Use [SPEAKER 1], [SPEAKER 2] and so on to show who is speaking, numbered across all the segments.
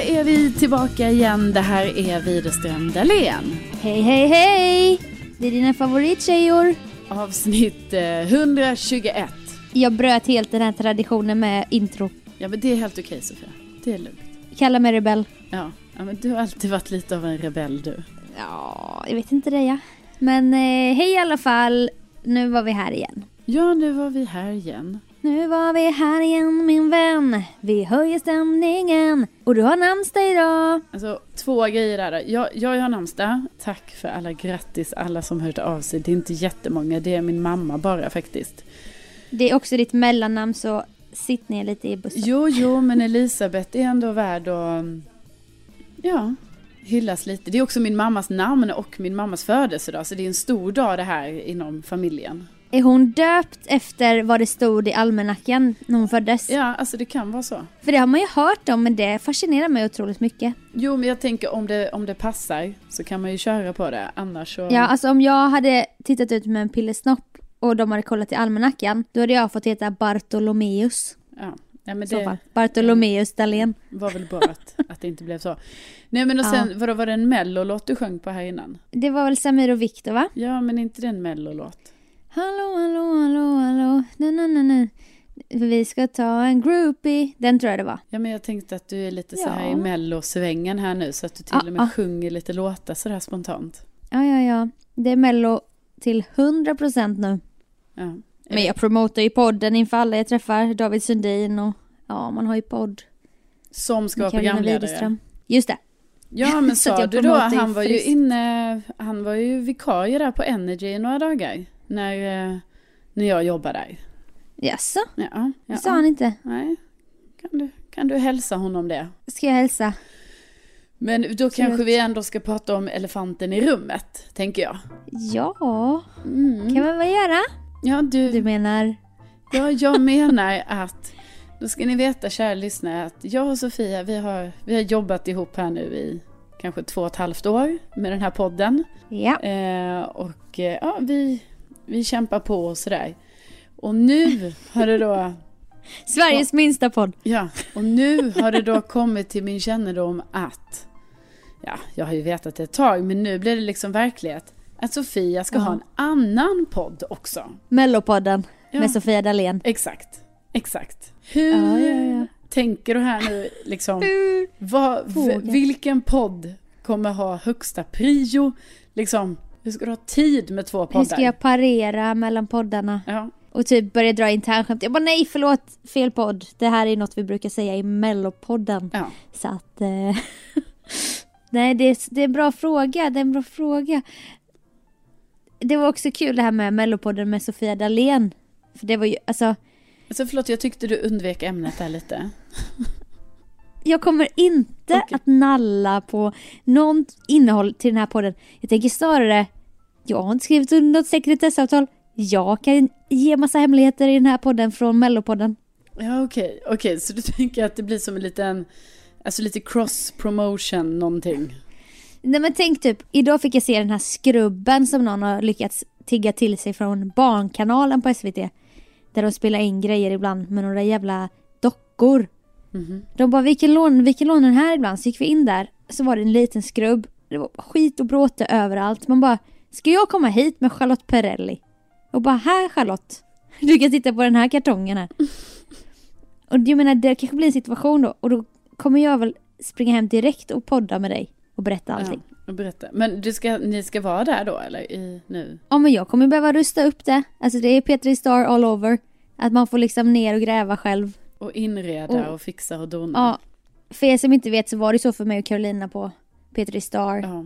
[SPEAKER 1] är vi tillbaka igen. Det här är Widerström Dahlén.
[SPEAKER 2] Hej, hej, hej! Det är dina favorittjejor.
[SPEAKER 1] Avsnitt eh, 121.
[SPEAKER 2] Jag bröt helt den här traditionen med intro.
[SPEAKER 1] Ja men det är helt okej Sofia. Det är lugnt.
[SPEAKER 2] Kalla mig rebell.
[SPEAKER 1] Ja. ja, men du har alltid varit lite av en rebell du.
[SPEAKER 2] Ja, jag vet inte det ja. Men eh, hej i alla fall. Nu var vi här igen.
[SPEAKER 1] Ja, nu var vi här igen.
[SPEAKER 2] Nu var vi här igen min vän. Vi höjer stämningen. Och du har namnsdag idag.
[SPEAKER 1] Alltså två grejer där. Jag, jag har namnsdag. Tack för alla grattis alla som hört av sig. Det är inte jättemånga. Det är min mamma bara faktiskt.
[SPEAKER 2] Det är också ditt mellannamn så sitt ner lite i bussen.
[SPEAKER 1] Jo, jo, men Elisabeth är ändå värd att ja, hyllas lite. Det är också min mammas namn och min mammas födelsedag. Så det är en stor dag det här inom familjen.
[SPEAKER 2] Är hon döpt efter vad det stod i almanackan när hon föddes?
[SPEAKER 1] Ja, alltså det kan vara så.
[SPEAKER 2] För det har man ju hört om men det fascinerar mig otroligt mycket.
[SPEAKER 1] Jo, men jag tänker om det, om det passar så kan man ju köra på det. Annars så...
[SPEAKER 2] Ja, alltså om jag hade tittat ut med en pillesnopp och de hade kollat i almanackan, då hade jag fått heta Bartolomeus.
[SPEAKER 1] Ja. Ja, men det.
[SPEAKER 2] Bartolomeus Dahlén.
[SPEAKER 1] var väl bra att, att det inte blev så. Nej men och sen, vadå, var det en mellolåt du sjöng på här innan?
[SPEAKER 2] Det var väl Samir och Viktor va?
[SPEAKER 1] Ja, men inte det en mellolåt?
[SPEAKER 2] Hallå, hallå, hallå, hallå, na, na, na, na. Vi ska ta en groupie. Den tror jag det var.
[SPEAKER 1] Ja, men jag tänkte att du är lite så här
[SPEAKER 2] Ja.
[SPEAKER 1] i mellosvängen här nu så att du till
[SPEAKER 2] Ah,
[SPEAKER 1] och med
[SPEAKER 2] ah.
[SPEAKER 1] sjunger lite låtar så där spontant.
[SPEAKER 2] Ja, ja, ja. Det är mello till 100% nu.
[SPEAKER 1] Ja.
[SPEAKER 2] Men jag promotar ju podden inför alla jag träffar. David Sundin och ja, man har ju podd.
[SPEAKER 1] Som ska vara programledare.
[SPEAKER 2] Widerström. Just det.
[SPEAKER 1] Ja men sa du då, han var ju inne, han var ju vikarie där på Energy i några dagar. När, eh, när jag jobbade där.
[SPEAKER 2] Jaså?
[SPEAKER 1] Ja, ja.
[SPEAKER 2] Det sa han inte.
[SPEAKER 1] Nej, kan du, kan du hälsa honom det?
[SPEAKER 2] Ska jag hälsa?
[SPEAKER 1] Men då
[SPEAKER 2] Absolut.
[SPEAKER 1] kanske vi ändå ska prata om elefanten i rummet, tänker jag.
[SPEAKER 2] Ja,
[SPEAKER 1] Mm.
[SPEAKER 2] kan man väl göra?
[SPEAKER 1] Ja,
[SPEAKER 2] Du
[SPEAKER 1] du,
[SPEAKER 2] menar?
[SPEAKER 1] ja, jag menar att, då ska ni veta kära lyssnare, att jag och Sofia, vi har, vi har jobbat ihop här nu i kanske två och ett halvt år med den här podden.
[SPEAKER 2] Ja.
[SPEAKER 1] Eh, och eh, ja, vi, vi kämpar på och sådär. Och nu har det då,
[SPEAKER 2] Sveriges minsta podd.
[SPEAKER 1] ja, och nu har det då kommit till min kännedom att, ja, jag har ju vetat det ett tag, men nu blir det liksom verklighet. Att Sofia ska
[SPEAKER 2] Ja.
[SPEAKER 1] ha en annan podd också.
[SPEAKER 2] Mellopodden
[SPEAKER 1] Ja.
[SPEAKER 2] med Sofia Dalén.
[SPEAKER 1] Exakt, exakt. Hur
[SPEAKER 2] Ja, ja,
[SPEAKER 1] tänker du här nu liksom? Vad, vilken podd kommer ha högsta prio? Liksom, hur ska du ha tid med två poddar?
[SPEAKER 2] Hur ska jag parera mellan poddarna?
[SPEAKER 1] Ja,
[SPEAKER 2] Och typ börja dra internskämt. Jag bara nej förlåt, fel podd. Det här är något vi brukar säga i mellopodden.
[SPEAKER 1] ja.
[SPEAKER 2] Så att... Eh, nej det är, det är en bra fråga, det är en bra fråga. Det var också kul det här med mellopodden med Sofia Dalén. För det var ju, alltså,
[SPEAKER 1] Alltså förlåt, jag tyckte du undvek ämnet där lite.
[SPEAKER 2] jag kommer inte
[SPEAKER 1] Okej.
[SPEAKER 2] att nalla på något innehåll till den här podden. Jag tänker snarare, jag har inte skrivit under något sekretessavtal. Jag kan ge massa hemligheter i den här podden från mellopodden.
[SPEAKER 1] Ja, okej. Okej, så du tänker att det blir som en liten, alltså lite cross promotion någonting.
[SPEAKER 2] Nej men tänk typ, idag fick jag se den här skrubben som någon har lyckats tigga till sig från Barnkanalen på SVT. Där de spelar in grejer ibland med några jävla dockor.
[SPEAKER 1] Mhm.
[SPEAKER 2] De bara, vi kan låna, vi kan låna den här ibland. Så gick vi in där, så var det en liten skrubb. Det var skit och bråte överallt. Man bara, ska jag komma hit med Charlotte Perrelli? Och bara, här Charlotte. Du kan titta på den här kartongen här. Och jag menar, det kanske blir en situation då. Och då kommer jag väl springa hem direkt och podda med dig. Och berätta allting.
[SPEAKER 1] Ja, och berätta. Men du ska, ni ska vara där då eller i, nu?
[SPEAKER 2] Ja men jag kommer behöva rusta upp det. Alltså det är Petri Star all over. Att man får liksom ner och gräva själv.
[SPEAKER 1] Och inreda
[SPEAKER 2] Och-
[SPEAKER 1] och fixa och dona?
[SPEAKER 2] Ja. För er som inte vet så var det så för mig och Carolina på Petri Star.
[SPEAKER 1] ja.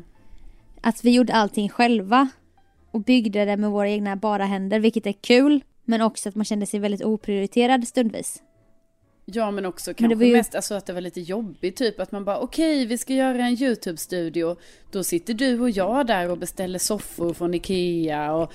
[SPEAKER 2] Att vi gjorde allting själva. Och byggde det med våra egna bara händer, vilket är kul. Men också att man kände sig väldigt oprioriterad stundvis.
[SPEAKER 1] Ja men också
[SPEAKER 2] Men
[SPEAKER 1] kanske
[SPEAKER 2] ju-
[SPEAKER 1] mest alltså att det var lite jobbigt typ att man bara okej vi ska göra en YouTube-studio. Då sitter du och jag där och beställer soffor från Ikea och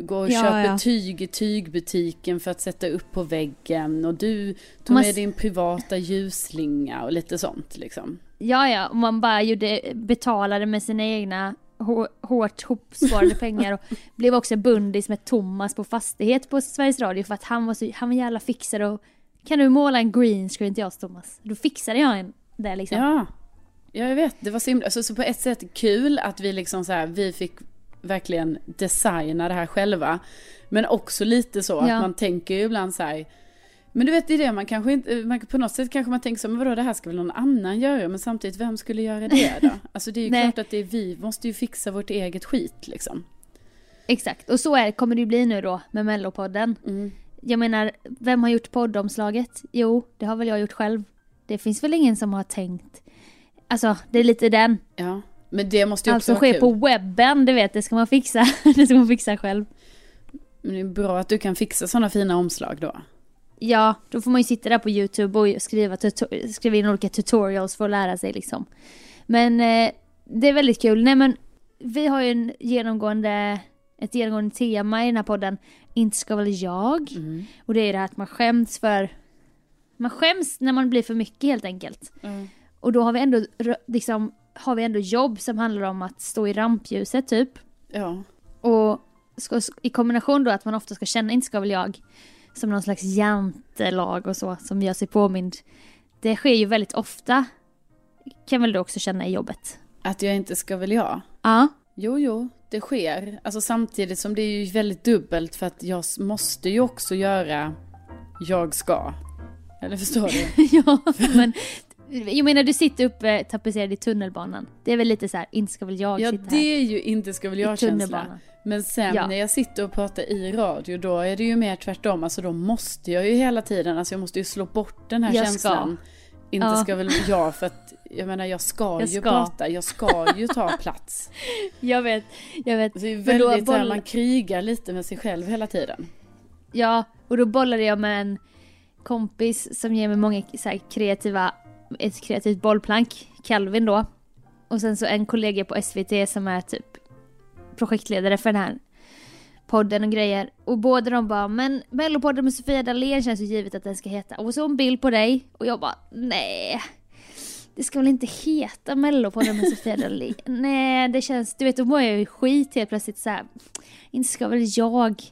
[SPEAKER 1] går och
[SPEAKER 2] Ja,
[SPEAKER 1] köper
[SPEAKER 2] ja.
[SPEAKER 1] tyg i tygbutiken för att sätta upp på väggen och du tog
[SPEAKER 2] Man
[SPEAKER 1] med din privata ljusslinga och lite sånt liksom.
[SPEAKER 2] Ja ja, och man bara gjorde, betalade med sina egna hå- hårt hopsparade pengar och blev också bundis med Thomas på fastighet på Sveriges Radio för att han var så han var jävla fixare och kan du måla en green screen till oss Thomas? Då fixade jag en det liksom.
[SPEAKER 1] Ja, ja jag vet. Det var så himla, alltså, så på ett sätt kul att vi liksom så här, vi fick verkligen designa det här själva. Men också lite så att
[SPEAKER 2] Ja.
[SPEAKER 1] man tänker ju ibland så här, men du vet det är det, man kanske inte, man, på något sätt kanske man tänker så, men vadå det här ska väl någon annan göra, men samtidigt vem skulle göra det då? Alltså det är ju klart att det är vi, måste ju fixa vårt eget skit liksom.
[SPEAKER 2] Exakt, och så är, kommer det ju bli nu då med mellopodden.
[SPEAKER 1] Mm.
[SPEAKER 2] Jag menar, vem har gjort poddomslaget? Jo, det har väl jag gjort själv. Det finns väl ingen som har tänkt. Alltså, det är lite den.
[SPEAKER 1] Ja, men det måste ju
[SPEAKER 2] Allt
[SPEAKER 1] också
[SPEAKER 2] som
[SPEAKER 1] vara
[SPEAKER 2] sker på webben, det vet, det ska man fixa. det ska man fixa själv.
[SPEAKER 1] Men det är bra att du kan fixa sådana fina omslag då.
[SPEAKER 2] Ja, då får man ju sitta där på YouTube och skriva, skriva in olika tutorials för att lära sig liksom. Men eh, det är väldigt kul. Nej men, vi har ju en genomgående, ett genomgående tema i den här podden. Inte ska väl jag.
[SPEAKER 1] Mm.
[SPEAKER 2] Och det är det här att man skäms för... Man skäms när man blir för mycket helt enkelt.
[SPEAKER 1] Mm.
[SPEAKER 2] Och då har vi ändå, liksom, har vi ändå jobb som handlar om att stå i rampljuset typ.
[SPEAKER 1] Ja.
[SPEAKER 2] Och ska, i kombination då att man ofta ska känna, inte ska väl jag, som någon slags jantelag och så, som gör sig påmind. Det sker ju väldigt ofta, kan väl du också känna i jobbet?
[SPEAKER 1] Att jag inte ska väl jag?
[SPEAKER 2] Ja.
[SPEAKER 1] Jo, jo, det sker. Alltså samtidigt som det är ju väldigt dubbelt för att jag måste ju också göra jag ska. Eller förstår du?
[SPEAKER 2] ja, men jag menar du sitter uppe tapetserad i tunnelbanan. Det är väl lite så här, inte ska väl jag
[SPEAKER 1] Ja,
[SPEAKER 2] sitta
[SPEAKER 1] det
[SPEAKER 2] här
[SPEAKER 1] är ju inte ska väl jag känsla. Men sen
[SPEAKER 2] Ja.
[SPEAKER 1] när jag sitter och pratar i radio, då är det ju mer tvärtom. Alltså då måste jag ju hela tiden, alltså jag måste ju slå bort den här
[SPEAKER 2] Jag ska.
[SPEAKER 1] känslan. Inte
[SPEAKER 2] Ja.
[SPEAKER 1] ska väl jag, för att jag menar jag ska
[SPEAKER 2] Jag
[SPEAKER 1] ju
[SPEAKER 2] ska.
[SPEAKER 1] prata, jag ska ju ta plats.
[SPEAKER 2] Jag vet, jag vet.
[SPEAKER 1] Det är väldigt så här,
[SPEAKER 2] boll-
[SPEAKER 1] man krigar lite med sig själv hela tiden.
[SPEAKER 2] Ja, och då bollade jag med en kompis som ger mig många så kreativa, ett kreativt bollplank, Calvin då. Och sen så en kollega på SVT som är typ projektledare för den här podden och grejer. Och båda de bara, men Mellopodden med Sofia Dalén känns ju givet att den ska heta. Och så en bild på dig. Och jag bara, nej. Det ska väl inte heta Mellopodden med Sofia Dalén? nej, det känns, du vet då mår jag ju skit helt plötsligt så här. Inte ska väl jag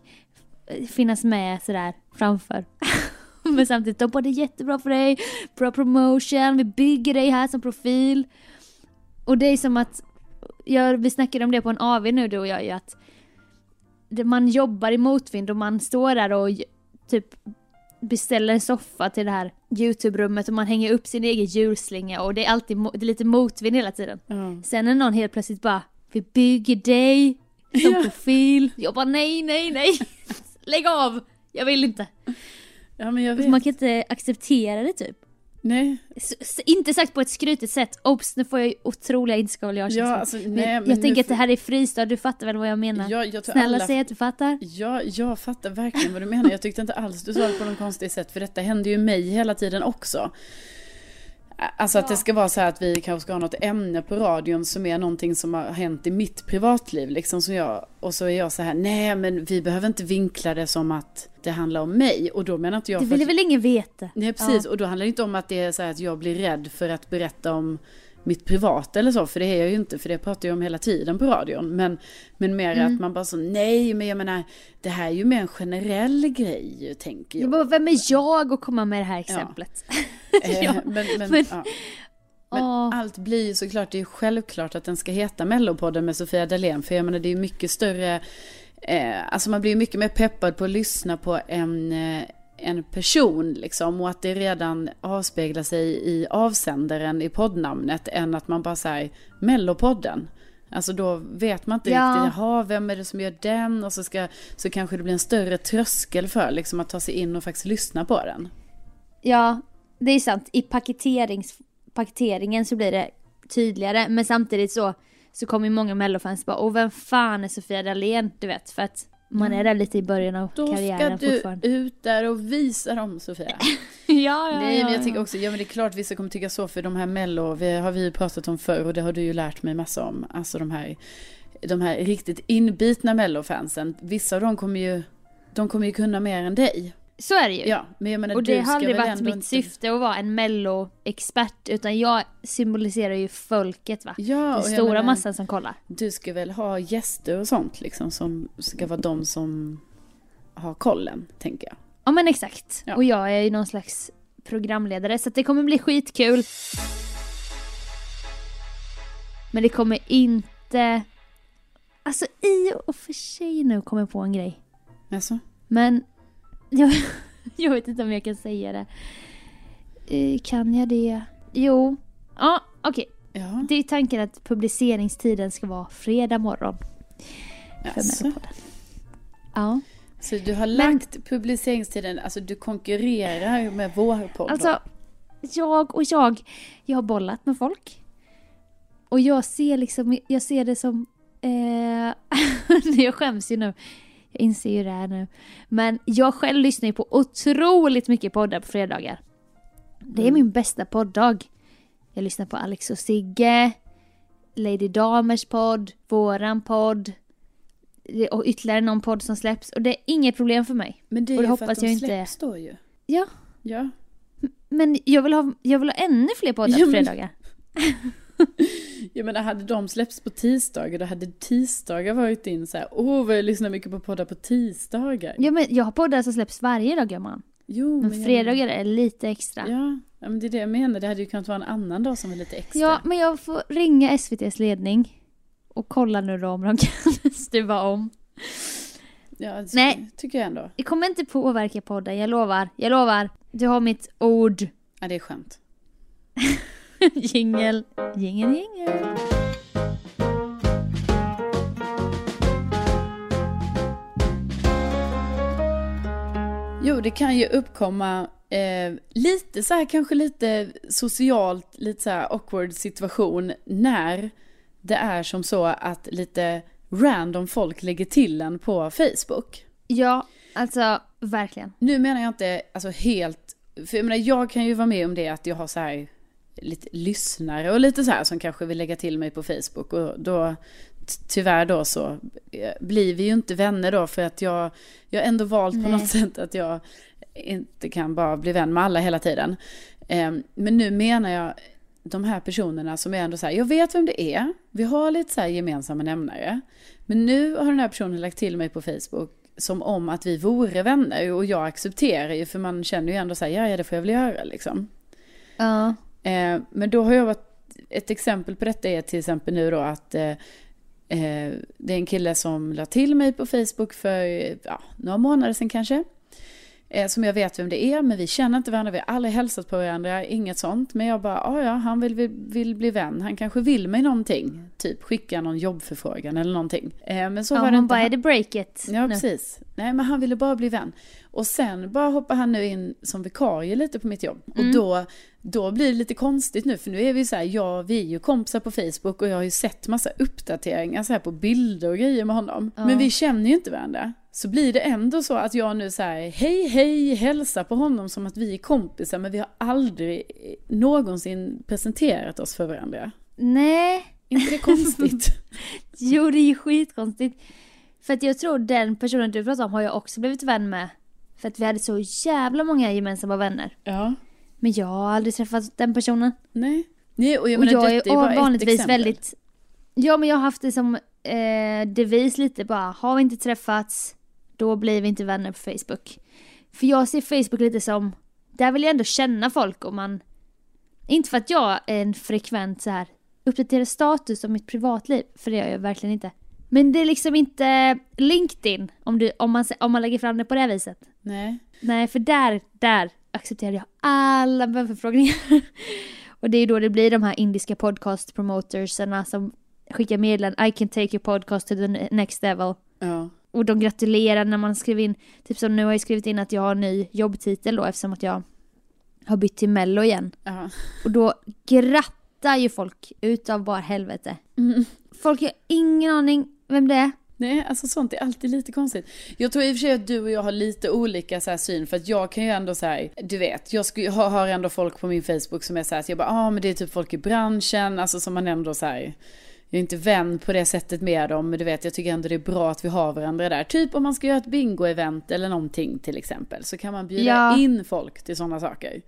[SPEAKER 2] finnas med sådär framför. Men samtidigt, de bara det är jättebra för dig, bra promotion, vi bygger dig här som profil. Och det är som att, jag, vi snackade om det på en AV nu du och jag ju att man jobbar i motvind och man står där och typ beställer en soffa till det här YouTube-rummet och man hänger upp sin egen julslinga och det är alltid det är lite motvind hela tiden.
[SPEAKER 1] Ja.
[SPEAKER 2] Sen är någon helt plötsligt bara, vi bygger dig som
[SPEAKER 1] Ja.
[SPEAKER 2] profil. Jag bara nej, nej, nej. Lägg av! Jag vill inte.
[SPEAKER 1] ja, men jag
[SPEAKER 2] För
[SPEAKER 1] vet.
[SPEAKER 2] Man kan inte acceptera det typ.
[SPEAKER 1] Nej,
[SPEAKER 2] S- inte sagt på ett skrytigt sätt. Oops, nu får jag otroliga jag
[SPEAKER 1] ja, alltså, nej,
[SPEAKER 2] men jag tänker att det här är fristad, du fattar väl vad jag menar?
[SPEAKER 1] Ja, jag
[SPEAKER 2] Snälla
[SPEAKER 1] alla-
[SPEAKER 2] säg att du fattar.
[SPEAKER 1] Ja, jag fattar verkligen vad du menar. Jag tyckte inte alls du sa det på något konstigt sätt, för detta händer ju mig hela tiden också. Alltså att det ska vara så här att vi kanske ska ha något ämne på radion som är någonting som har hänt i mitt privatliv. Liksom som jag, och så är jag så här, nej men vi behöver inte vinkla det som att det handlar om mig. Och då menar inte jag
[SPEAKER 2] Det
[SPEAKER 1] för
[SPEAKER 2] ville
[SPEAKER 1] att,
[SPEAKER 2] väl ingen veta?
[SPEAKER 1] Nej precis, och då handlar det inte om att det är så här att jag blir rädd för att berätta om mitt privata eller så, för det är jag ju inte, för det pratar jag om hela tiden på radion. Men, men mer
[SPEAKER 2] Mm.
[SPEAKER 1] att man bara så, nej men jag menar, det här är ju mer en generell grej tänker
[SPEAKER 2] Jag
[SPEAKER 1] jag.
[SPEAKER 2] bara, vem är jag att komma med det här exemplet?
[SPEAKER 1] Eh,
[SPEAKER 2] ja,
[SPEAKER 1] men, men,
[SPEAKER 2] men-
[SPEAKER 1] ja. Men
[SPEAKER 2] Åh.
[SPEAKER 1] allt blir ju såklart, det är ju självklart att den ska heta Mellopodden med Sofia Dalén. För jag menar det är ju mycket större, eh, alltså man blir ju mycket mer peppad på att lyssna på en, eh, en person liksom. Och att det redan avspeglar sig i avsändaren i poddnamnet än att man bara säger Mellopodden. Alltså då vet man inte
[SPEAKER 2] Ja.
[SPEAKER 1] riktigt, jaha, vem är det som gör den? Och så, ska, så kanske det blir en större tröskel för liksom att ta sig in och faktiskt lyssna på den.
[SPEAKER 2] Ja, det är sant. I paketerings, paketeringen så blir det tydligare. Men samtidigt så, så kommer ju många mellofans bara, och vem fan är Sofia Dalén? Du vet, för att man är där lite i början av
[SPEAKER 1] Då ska
[SPEAKER 2] karriären
[SPEAKER 1] du
[SPEAKER 2] fortfarande.
[SPEAKER 1] ut där och visa dem Sofia.
[SPEAKER 2] ja, ja,
[SPEAKER 1] Nej
[SPEAKER 2] ja,
[SPEAKER 1] men jag
[SPEAKER 2] ja.
[SPEAKER 1] tycker också, ja men det är klart vissa kommer tycka så för de här mello, vi har vi pratat om förr och det har du ju lärt mig massa om. Alltså de här, de här riktigt inbitna mellofansen, vissa av dem kommer ju, de kommer ju kunna mer än dig.
[SPEAKER 2] Så är det ju.
[SPEAKER 1] Ja, men jag menar
[SPEAKER 2] och
[SPEAKER 1] du
[SPEAKER 2] det har aldrig varit mitt
[SPEAKER 1] inte-
[SPEAKER 2] syfte att vara en mello-expert, utan jag symboliserar ju folket va?
[SPEAKER 1] Ja,
[SPEAKER 2] Den stora
[SPEAKER 1] menar,
[SPEAKER 2] massan som kollar.
[SPEAKER 1] Du ska väl ha gäster och sånt liksom som ska vara de som har kollen, tänker jag.
[SPEAKER 2] Ja men exakt.
[SPEAKER 1] Ja.
[SPEAKER 2] Och jag är ju någon slags programledare så det kommer bli skitkul. Men det kommer inte... Alltså i och för sig nu kommer jag på en grej.
[SPEAKER 1] Alltså?
[SPEAKER 2] Men jag, jag vet inte om jag kan säga det. Eh, Kan jag det? Jo. Ja, okej.
[SPEAKER 1] Ja.
[SPEAKER 2] Det är tanken att publiceringstiden ska vara fredag morgon. För
[SPEAKER 1] Alltså.
[SPEAKER 2] Ja.
[SPEAKER 1] Så du har lagt publiceringstiden, alltså du konkurrerar med vår podd?
[SPEAKER 2] Alltså, jag och jag, jag har bollat med folk. Och jag ser liksom, jag ser det som, eh, jag skäms ju nu. Jag inser ju det här nu. Men jag själv lyssnar ju på otroligt mycket poddar på fredagar. Det är
[SPEAKER 1] Mm.
[SPEAKER 2] min bästa podddag. Jag lyssnar på Alex och Sigge, Lady Damers podd, våran podd och ytterligare någon podd som släpps. Och det är inget problem för mig.
[SPEAKER 1] Men det är
[SPEAKER 2] och det
[SPEAKER 1] ju för att de
[SPEAKER 2] jag inte-
[SPEAKER 1] släpps då ju.
[SPEAKER 2] Ja,
[SPEAKER 1] Ja.
[SPEAKER 2] men jag vill ha, jag vill ha ännu fler poddar
[SPEAKER 1] Ja,
[SPEAKER 2] på
[SPEAKER 1] men-
[SPEAKER 2] fredagar.
[SPEAKER 1] Jag menar, hade de släppts på tisdagar, då hade tisdagar varit in så här, åh vad jag lyssnar mycket på poddar på tisdagar.
[SPEAKER 2] Ja, men jag har poddar som släpps varje dag gumman.
[SPEAKER 1] Jo,
[SPEAKER 2] Men
[SPEAKER 1] jag-
[SPEAKER 2] fredagar är lite extra. Ja.
[SPEAKER 1] Ja, ja, men det är det jag menar. Det hade ju kunnat vara en annan dag som var lite extra.
[SPEAKER 2] men jag får ringa SVTs ledning och kolla nu då om de kan stuva om.
[SPEAKER 1] Ja, det
[SPEAKER 2] Nej.
[SPEAKER 1] tycker jag ändå.
[SPEAKER 2] Det kommer inte påverka podden, jag lovar. Jag lovar. Du har mitt ord.
[SPEAKER 1] Ja, det är skönt.
[SPEAKER 2] Jingel, jingel, jingel.
[SPEAKER 1] Jo, det kan ju uppkomma eh, lite så här, kanske lite socialt, lite så här awkward situation när det är som så att lite random folk lägger till en på Facebook.
[SPEAKER 2] Ja, alltså verkligen.
[SPEAKER 1] Nu menar jag inte alltså helt, för jag menar jag kan ju vara med om det att jag har så här lite lyssnare och lite så här som kanske vill lägga till mig på Facebook och då tyvärr då så eh, blir vi ju inte vänner då för att jag, jag har ändå valt på
[SPEAKER 2] Nej.
[SPEAKER 1] något sätt att jag inte kan bara bli vän med alla hela tiden. Eh, Men nu menar jag de här personerna som är ändå så här, jag vet vem det är, vi har lite så här gemensamma nämnare. Men nu har den här personen lagt till mig på Facebook som om att vi vore vänner och jag accepterar ju för man känner ju ändå så här, ja, ja det får jag väl göra liksom.
[SPEAKER 2] Ja.
[SPEAKER 1] Eh, men då har jag varit, ett exempel på detta är till exempel nu då att eh, eh det är en kille som la till mig på Facebook för ja, några månader sedan kanske. Eh, som jag vet vem det är, men vi känner inte varandra, vi har aldrig hälsat på varandra, inget sånt. Men jag bara, "Ah, ja, han vill, vill, vill bli vän, han kanske vill mig någonting. Typ skicka någon jobbförfrågan eller någonting. Eh, men så
[SPEAKER 2] ja,
[SPEAKER 1] var det
[SPEAKER 2] man
[SPEAKER 1] inte.
[SPEAKER 2] bara, är det breaket
[SPEAKER 1] Ja,
[SPEAKER 2] nu?
[SPEAKER 1] precis. Nej, men han ville bara bli vän. Och sen bara hoppar han nu in som vikarie lite på mitt jobb.
[SPEAKER 2] Mm.
[SPEAKER 1] Och då, då blir det lite konstigt nu, för nu är vi så här, ja, vi är ju kompisar på Facebook och jag har ju sett massa uppdateringar så här på bilder och grejer med honom.
[SPEAKER 2] Ja.
[SPEAKER 1] Men vi känner ju inte varandra. Så blir det ändå så att jag nu säger hej hej, hälsar på honom som att vi är kompisar, men vi har aldrig någonsin presenterat oss för varandra.
[SPEAKER 2] Nej,
[SPEAKER 1] inte det konstigt?
[SPEAKER 2] jo det är ju skitkonstigt. För att jag tror den personen du pratar om har jag också blivit vän med. För att vi hade så jävla många gemensamma vänner.
[SPEAKER 1] ja.
[SPEAKER 2] Men jag har aldrig träffat den personen.
[SPEAKER 1] Nej. Nej, och jag
[SPEAKER 2] och
[SPEAKER 1] menar,
[SPEAKER 2] jag
[SPEAKER 1] detta
[SPEAKER 2] är
[SPEAKER 1] är bara
[SPEAKER 2] vanligtvis
[SPEAKER 1] exempel.
[SPEAKER 2] väldigt... Ja men jag har haft det som eh, devis lite bara, har vi inte träffats, då blir vi inte vänner på Facebook. För jag ser Facebook lite som, där vill jag ändå känna folk och man... Inte för att jag är en frekvent så här uppdatera status om mitt privatliv, för det gör jag verkligen inte. Men det är liksom inte LinkedIn om, du, om, man, om man lägger fram det på det viset.
[SPEAKER 1] Nej.
[SPEAKER 2] Nej, för där, där accepterar jag alla vänförfrågningar. och det är då det blir de här indiska podcast promotersarna som skickar meddelanden I can take your podcast to the next level.
[SPEAKER 1] Ja.
[SPEAKER 2] Och de gratulerar när man skriver in, typ som nu har jag skrivit in att jag har en ny jobbtitel då eftersom att jag har bytt till mello igen.
[SPEAKER 1] Ja.
[SPEAKER 2] Och då grattar ju folk utav bara helvete.
[SPEAKER 1] Mm.
[SPEAKER 2] Folk har ingen aning vem det är.
[SPEAKER 1] Nej, alltså sånt är alltid lite konstigt. Jag tror i och för sig att du och jag har lite olika så syn, för att jag kan ju ändå så här, du vet, jag har, har ändå folk på min Facebook som är så här, att jag bara, ja ah, men det är typ folk i branschen, alltså som man ändå så här, jag är inte vän på det sättet med dem, men du vet, jag tycker ändå det är bra att vi har varandra där. Typ om man ska göra ett bingo-event eller någonting till exempel, så kan man bjuda
[SPEAKER 2] Ja.
[SPEAKER 1] in folk till sådana saker.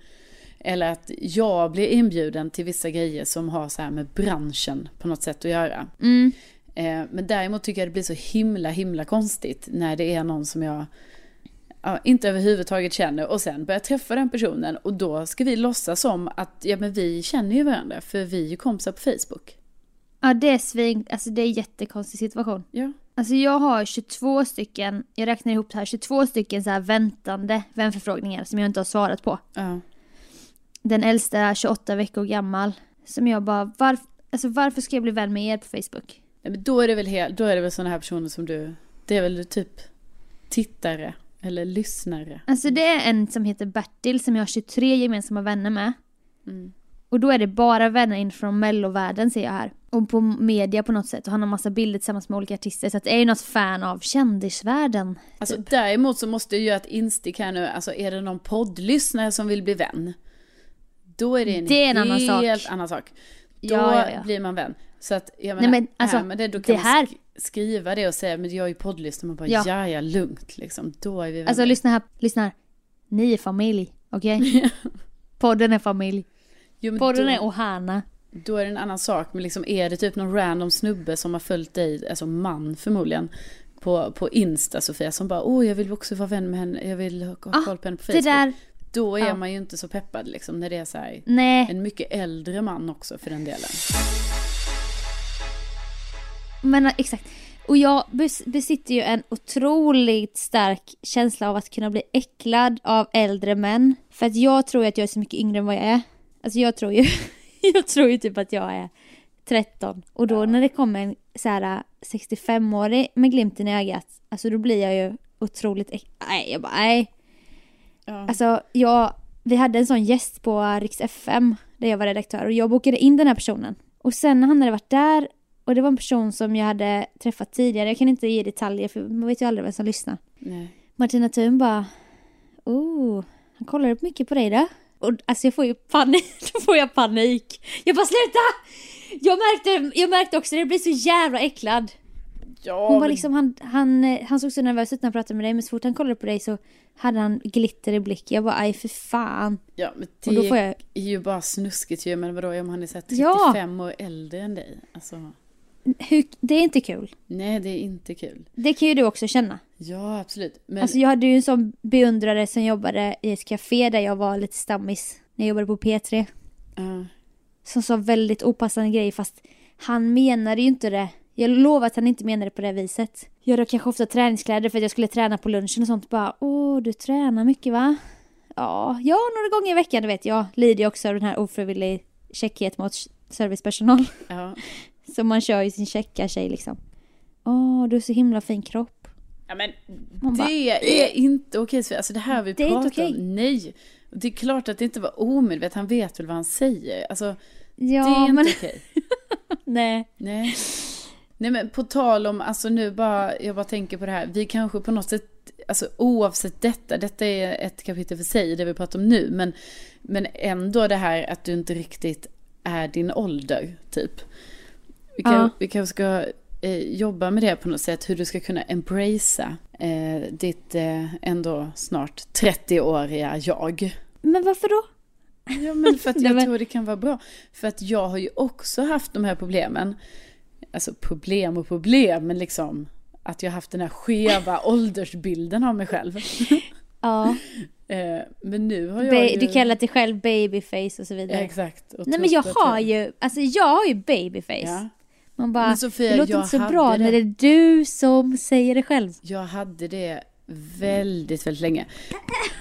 [SPEAKER 1] Eller att jag blir inbjuden till vissa grejer som har så här med branschen på något sätt att göra.
[SPEAKER 2] Mm.
[SPEAKER 1] Eh, Men däremot tycker jag det blir så himla, himla konstigt när det är någon som jag ja, inte överhuvudtaget känner och sen börjar träffa den personen och då ska vi låtsas som att ja, men vi känner ju varandra för vi är ju kompisar på Facebook.
[SPEAKER 2] Ja det är svin, alltså det är en jättekonstig situation.
[SPEAKER 1] Ja.
[SPEAKER 2] Alltså jag har 22 stycken, jag räknar ihop det här, 22 stycken så här väntande vänförfrågningar som jag inte har svarat på.
[SPEAKER 1] Ja.
[SPEAKER 2] Den äldsta är 28 veckor gammal. Som jag bara, varf, alltså varför ska jag bli vän med er på Facebook?
[SPEAKER 1] Nej, Men då är det väl helt, då är det väl sådana här personer som du, det är väl typ tittare eller lyssnare.
[SPEAKER 2] Alltså det är en som heter Bertil som jag har 23 gemensamma vänner med.
[SPEAKER 1] Mm.
[SPEAKER 2] Och då är det bara vänner in från mellovärlden ser jag här. Och på media på något sätt. Och han har massa bilder tillsammans med olika artister. Så att det är ju något fan av kändisvärlden.
[SPEAKER 1] Alltså däremot så måste jag göra ett instick här nu, alltså är det någon poddlyssnare som vill bli vän? Då är det en,
[SPEAKER 2] Det är en annan
[SPEAKER 1] helt
[SPEAKER 2] sak.
[SPEAKER 1] annan sak. Då
[SPEAKER 2] Ja, ja, ja.
[SPEAKER 1] blir man vän. Så att jag menar,
[SPEAKER 2] Nej, men, alltså,
[SPEAKER 1] här med det, då kan
[SPEAKER 2] det här-
[SPEAKER 1] man sk- skriva det och säga men jag är ju poddlyssnare. Man bara ja.
[SPEAKER 2] Ja.
[SPEAKER 1] ja lugnt liksom. Då är vi vänner.
[SPEAKER 2] Alltså lyssna här, lyssna här. Ni är familj, okej? Podden är familj.
[SPEAKER 1] Jo,
[SPEAKER 2] Podden
[SPEAKER 1] då,
[SPEAKER 2] är Ohana.
[SPEAKER 1] då är det en annan sak. Men liksom är det typ någon random snubbe som har följt dig, alltså man förmodligen. På, på Insta Sofia som bara åh jag vill också vara vän med henne, jag vill ha
[SPEAKER 2] Ah,
[SPEAKER 1] koll på henne på
[SPEAKER 2] Det
[SPEAKER 1] Facebook.
[SPEAKER 2] där,
[SPEAKER 1] Då är
[SPEAKER 2] ja.
[SPEAKER 1] man ju inte så peppad liksom när det är så här
[SPEAKER 2] nej.
[SPEAKER 1] En mycket äldre man också för den delen.
[SPEAKER 2] Men exakt. Och jag bes- besitter ju en otroligt stark känsla av att kunna bli äcklad av äldre män. För att jag tror att jag är så mycket yngre än vad jag är. Alltså jag tror ju, jag tror ju typ att jag är 13. Och då när det kommer en så här 65-årig med glimten i ögat, alltså då blir jag ju otroligt Nej, jag bara nej.
[SPEAKER 1] Ja.
[SPEAKER 2] Alltså jag, vi hade en sån gäst på Riks FM där jag var redaktör och jag bokade in den här personen. Och sen när han hade varit där och det var en person som jag hade träffat tidigare, jag kan inte ge detaljer för man vet ju aldrig vem som lyssnar.
[SPEAKER 1] Nej.
[SPEAKER 2] Martina Thun bara, oh, han kollar upp mycket på dig då. Och alltså jag får ju panik, då får jag panik. Jag bara sluta! Jag märkte, jag märkte också, det blir så jävla äcklad.
[SPEAKER 1] Ja,
[SPEAKER 2] Hon var
[SPEAKER 1] men-
[SPEAKER 2] liksom, han, han, eh, han såg så nervös ut när han pratade med dig men så fort han kollade på dig så hade han glitter i blicken. Jag bara, aj för fan.
[SPEAKER 1] ja, men
[SPEAKER 2] Och då
[SPEAKER 1] det
[SPEAKER 2] får jag,
[SPEAKER 1] är ju bara snuskigt ju. Men vadå om han är så här
[SPEAKER 2] Ja.
[SPEAKER 1] 35 år äldre än dig? Alltså,
[SPEAKER 2] hur, det är inte kul.
[SPEAKER 1] nej det är inte kul.
[SPEAKER 2] Det kan ju du också känna.
[SPEAKER 1] Ja absolut. Men
[SPEAKER 2] Alltså jag hade ju en sån beundrare som jobbade i ett café där jag var lite stammis. När jag jobbade på P3.
[SPEAKER 1] ja,
[SPEAKER 2] Som sa väldigt opassande grejer fast han menade ju inte det. Jag lovar att han inte menade det på det viset. Jag hade kanske ofta träningskläder för att jag skulle träna på lunchen och sånt. Bara, åh du tränar mycket va? Ja, ja några gånger i veckan du vet. Jag lider ju också av den här ofrivillig käckhet mot servicepersonal.
[SPEAKER 1] ja.
[SPEAKER 2] Så man kör ju sin käcka tjej liksom. Åh, du har så himla fin kropp.
[SPEAKER 1] ja men
[SPEAKER 2] Man bara,
[SPEAKER 1] det är inte okej Sofia. Alltså det här vi
[SPEAKER 2] Det
[SPEAKER 1] pratar
[SPEAKER 2] okej.
[SPEAKER 1] om. Nej. Det är klart att det inte var omedvetet. Han vet väl vad han säger. Alltså
[SPEAKER 2] Ja,
[SPEAKER 1] det är inte
[SPEAKER 2] men
[SPEAKER 1] okej.
[SPEAKER 2] nej.
[SPEAKER 1] Nej. Nej men på tal om, alltså nu bara, jag bara tänker på det här. Vi kanske på något sätt, alltså oavsett detta, detta är ett kapitel för sig, det vi pratar om nu. Men, men ändå det här att du inte riktigt är din ålder, typ. Vi, kan,
[SPEAKER 2] Ja.
[SPEAKER 1] vi kanske ska eh, jobba med det på något sätt, hur du ska kunna embracea eh, ditt eh, ändå snart 30-åriga jag.
[SPEAKER 2] Men varför då?
[SPEAKER 1] Ja, men för att jag tror det kan vara bra. För att jag har ju också haft de här problemen. Alltså problem och problem, men liksom att jag har haft den här skeva åldersbilden av mig själv.
[SPEAKER 2] Ja,
[SPEAKER 1] Eh, men nu har jag
[SPEAKER 2] ba-
[SPEAKER 1] ju...
[SPEAKER 2] du kallar dig själv babyface och så vidare.
[SPEAKER 1] Exakt. och
[SPEAKER 2] Nej men jag har ju, alltså jag har ju babyface.
[SPEAKER 1] Ja.
[SPEAKER 2] Man bara,
[SPEAKER 1] Men Sofia,
[SPEAKER 2] det låter inte så bra
[SPEAKER 1] det.
[SPEAKER 2] när det är du som säger det själv.
[SPEAKER 1] Jag hade det väldigt, väldigt länge.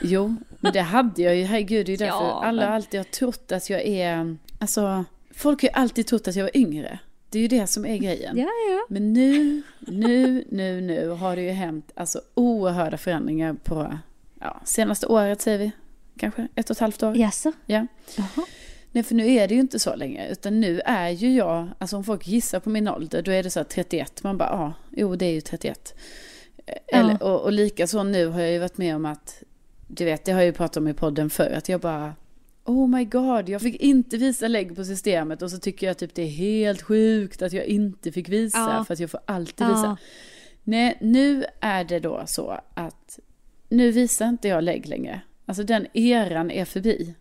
[SPEAKER 1] Jo, men det hade jag ju. Herregud, det är ju därför
[SPEAKER 2] Ja,
[SPEAKER 1] alla alltid har trott att jag är... Alltså, folk har ju alltid trott att jag var yngre. Det är ju det som är grejen.
[SPEAKER 2] Ja, ja.
[SPEAKER 1] Men nu, nu, nu, nu har det ju hänt alltså oerhörda förändringar på ja, senaste året säger vi. Kanske ett och ett halvt år.
[SPEAKER 2] Jaså?
[SPEAKER 1] Ja.
[SPEAKER 2] Jaha.
[SPEAKER 1] Nej, för nu är det ju inte så länge. Utan nu är ju jag, alltså om folk gissar på min ålder, då är det så här 31. Man bara, ja, jo det är ju 31. Eller, och, och lika så nu har jag ju varit med om att, du vet, det har jag ju pratat om i podden förr, att jag bara, oh my god, jag fick inte visa lägg på systemet och så tycker jag typ det är helt sjukt att jag inte fick visa,
[SPEAKER 2] Ja.
[SPEAKER 1] för att jag får alltid visa.
[SPEAKER 2] Ja.
[SPEAKER 1] Nej, nu är det då så att nu visar inte jag lägg längre. Alltså den eran är förbi.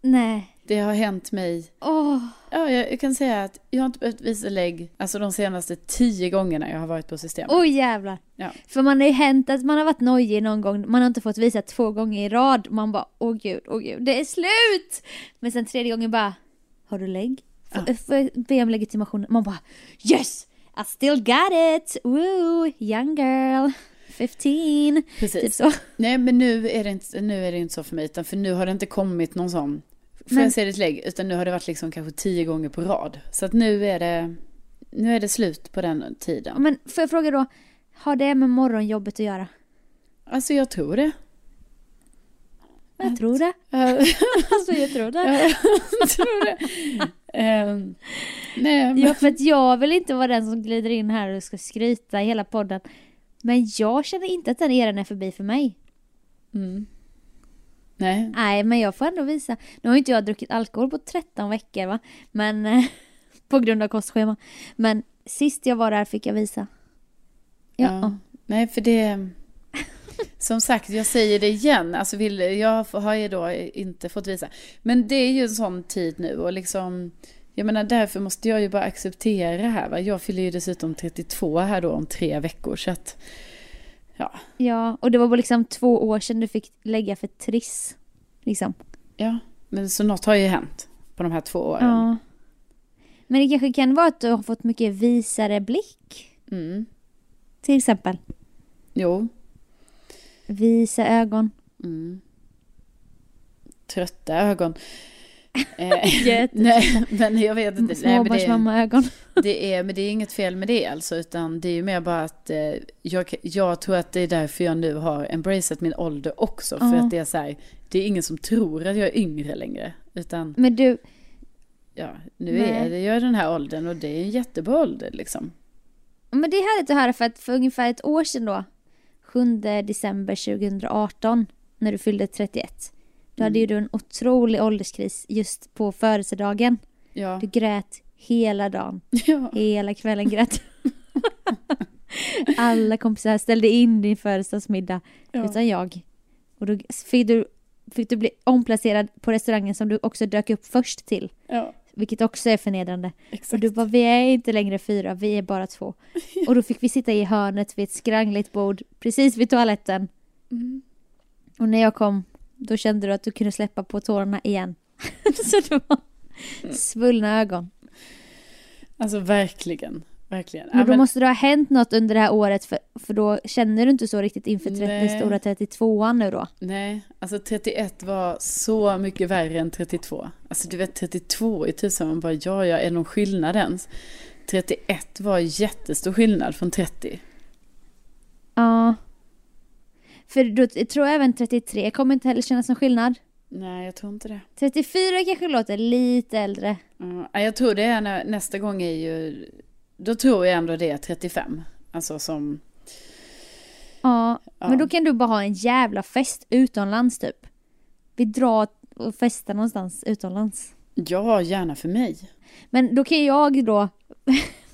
[SPEAKER 2] Nej.
[SPEAKER 1] Det har hänt mig
[SPEAKER 2] Åh.
[SPEAKER 1] Ja, jag, jag kan säga att jag har inte behövt visa lägg alltså de senaste tio gångerna jag har varit på systemet.
[SPEAKER 2] Oj jävlar.
[SPEAKER 1] Ja.
[SPEAKER 2] För man har ju hänt att man har varit nojig någon gång, man har inte fått visa två gånger i rad. Man bara, åh gud, åh gud, det är slut! Men sen tredje gången bara, har du lägg? F- f- be om legitimation. Man bara yes! I still got it! Woo! Young girl! 15!
[SPEAKER 1] Precis.
[SPEAKER 2] Typ så.
[SPEAKER 1] Nej, men nu är, det inte, nu är det inte så för mig, utan för nu har det inte kommit någon sån, får
[SPEAKER 2] Men-
[SPEAKER 1] jag det ett lägg, utan nu har det varit liksom kanske tio gånger på rad. Så att nu är det, nu är det slut på den tiden.
[SPEAKER 2] Men får jag fråga då, har det med morgonjobbet att göra?
[SPEAKER 1] Alltså jag tror det.
[SPEAKER 2] Jag tror det. Alltså jag tror det.
[SPEAKER 1] jag tror det. Ehm, nej, men,
[SPEAKER 2] Ja, för att jag vill inte vara den som glider in här och ska skryta i hela podden. Men jag känner inte att den eran är förbi för mig.
[SPEAKER 1] mm. Nej,
[SPEAKER 2] Nej, men jag får ändå visa. Nu har inte jag druckit alkohol på 13 veckor va. Men eh, på grund av kostschema. Men sist jag var där fick jag visa. Ja.
[SPEAKER 1] Ja. Nej, för det... Som sagt, jag säger det igen. Alltså vill, jag har ju då inte fått visa. Men det är ju en sån tid nu och liksom... Jag menar därför måste jag ju bara acceptera det här. Va? Jag fyller ju dessutom 32 här då om tre veckor. Så att, ja,
[SPEAKER 2] Ja, och det var bara liksom två år sedan du fick lägga för Triss. Liksom.
[SPEAKER 1] ja. Men så något har ju hänt på de här två åren.
[SPEAKER 2] Ja. Men det kanske kan vara att du har fått mycket visare blick.
[SPEAKER 1] Mm.
[SPEAKER 2] Till exempel.
[SPEAKER 1] Jo.
[SPEAKER 2] Visa ögon.
[SPEAKER 1] Mm. Trötta ögon. Eh, nej, men jag vet inte.
[SPEAKER 2] Småbarnsmamma-ögon.
[SPEAKER 1] Det är, men det är inget fel med det alltså, utan det är ju mer bara att eh, jag, jag tror att det är därför jag nu har embraceat min ålder också. För
[SPEAKER 2] Ja.
[SPEAKER 1] att det är så här, det är ingen som tror att jag är yngre längre. Utan
[SPEAKER 2] Men du,
[SPEAKER 1] ja, nu
[SPEAKER 2] Nej.
[SPEAKER 1] är det, jag är den här åldern och det är en jättebra ålder liksom.
[SPEAKER 2] men det är härligt att höra för att för ungefär ett år sedan då, 7 december 2018, när du fyllde 31, då hade ju du en otrolig ålderskris just på födelsedagen.
[SPEAKER 1] Ja.
[SPEAKER 2] Du grät hela dagen,
[SPEAKER 1] ja.
[SPEAKER 2] hela kvällen grät Alla kompisar ställde in din födelsedagsmiddag
[SPEAKER 1] ja.
[SPEAKER 2] utan jag. Och då fick du, fick du bli omplacerad på restaurangen som du också dök upp först till.
[SPEAKER 1] ja
[SPEAKER 2] Vilket också är förnedrande. Och
[SPEAKER 1] exakt.
[SPEAKER 2] du bara, vi är inte längre fyra, vi är bara två. Och då fick vi sitta i hörnet vid ett skrangligt bord, precis vid toaletten.
[SPEAKER 1] Mm.
[SPEAKER 2] Och när jag kom, då kände du att du kunde släppa på tårarna igen. Så det var svullna ögon.
[SPEAKER 1] Alltså verkligen, verkligen.
[SPEAKER 2] Men då måste det ha hänt något under det här året, för, för då känner du inte så riktigt inför 30,
[SPEAKER 1] Nej.
[SPEAKER 2] stora 32an nu då.
[SPEAKER 1] Nej, alltså 31 var så mycket värre än 32. Alltså du vet 32 i tusan, man bara ja, ja, är någon skillnad ens? 31 var jättestor skillnad från 30.
[SPEAKER 2] Ja. För då tror jag även 33 kommer inte heller kännas som skillnad.
[SPEAKER 1] Nej, jag tror inte det.
[SPEAKER 2] 34 kanske låter lite äldre.
[SPEAKER 1] Ja, jag tror det är när, nästa gång är ju, då tror jag ändå det är 35. Alltså som,
[SPEAKER 2] Ja,
[SPEAKER 1] Ja.
[SPEAKER 2] men då kan du bara ha en jävla fest utomlands typ. Vi drar och festar någonstans utomlands.
[SPEAKER 1] ja, gärna för mig.
[SPEAKER 2] Men då kan jag då,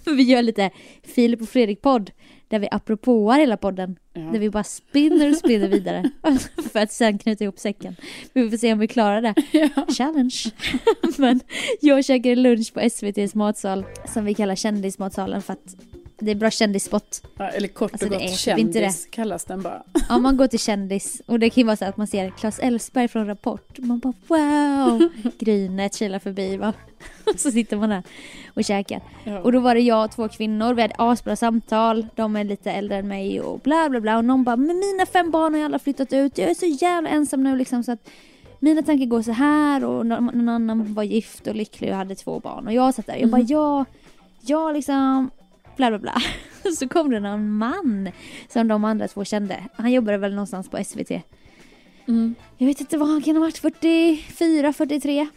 [SPEAKER 2] för vi gör lite Filip och Fredrik-podd, där vi apropåar hela podden.
[SPEAKER 1] Ja.
[SPEAKER 2] Där vi bara spinner och spinner vidare. för att sen knyta ihop säcken. Vi får se om vi klarar det.
[SPEAKER 1] Ja.
[SPEAKER 2] Challenge. Men jag käkade lunch på SVTs matsal, som vi kallar kändismatsalen för att det är bra kändisspot.
[SPEAKER 1] Ja, eller kort
[SPEAKER 2] Alltså,
[SPEAKER 1] och
[SPEAKER 2] det
[SPEAKER 1] gott
[SPEAKER 2] är typ
[SPEAKER 1] kändis kallas den bara.
[SPEAKER 2] Ja, man går till kändis och det kan ju vara så att man ser Claes Elfsberg från Rapport. Man bara wow! Grynet kilar förbi va. Och så sitter man där och käkar.
[SPEAKER 1] Ja.
[SPEAKER 2] Och då var det jag och två kvinnor, vi hade asbra samtal. De är lite äldre än mig och bla bla bla. Och någon bara, men mina fem barn har ju alla flyttat ut. Jag är så jävla ensam nu liksom så att mina tankar går så här och någon, annan var gift och lycklig och hade två barn. Och jag satt där, jag bara ja, jag liksom bla bla bla. Så kom det någon man som de andra två kände. Han jobbade väl någonstans på SVT.
[SPEAKER 1] Mm.
[SPEAKER 2] Jag vet inte vad han kan ha varit, 44, 43.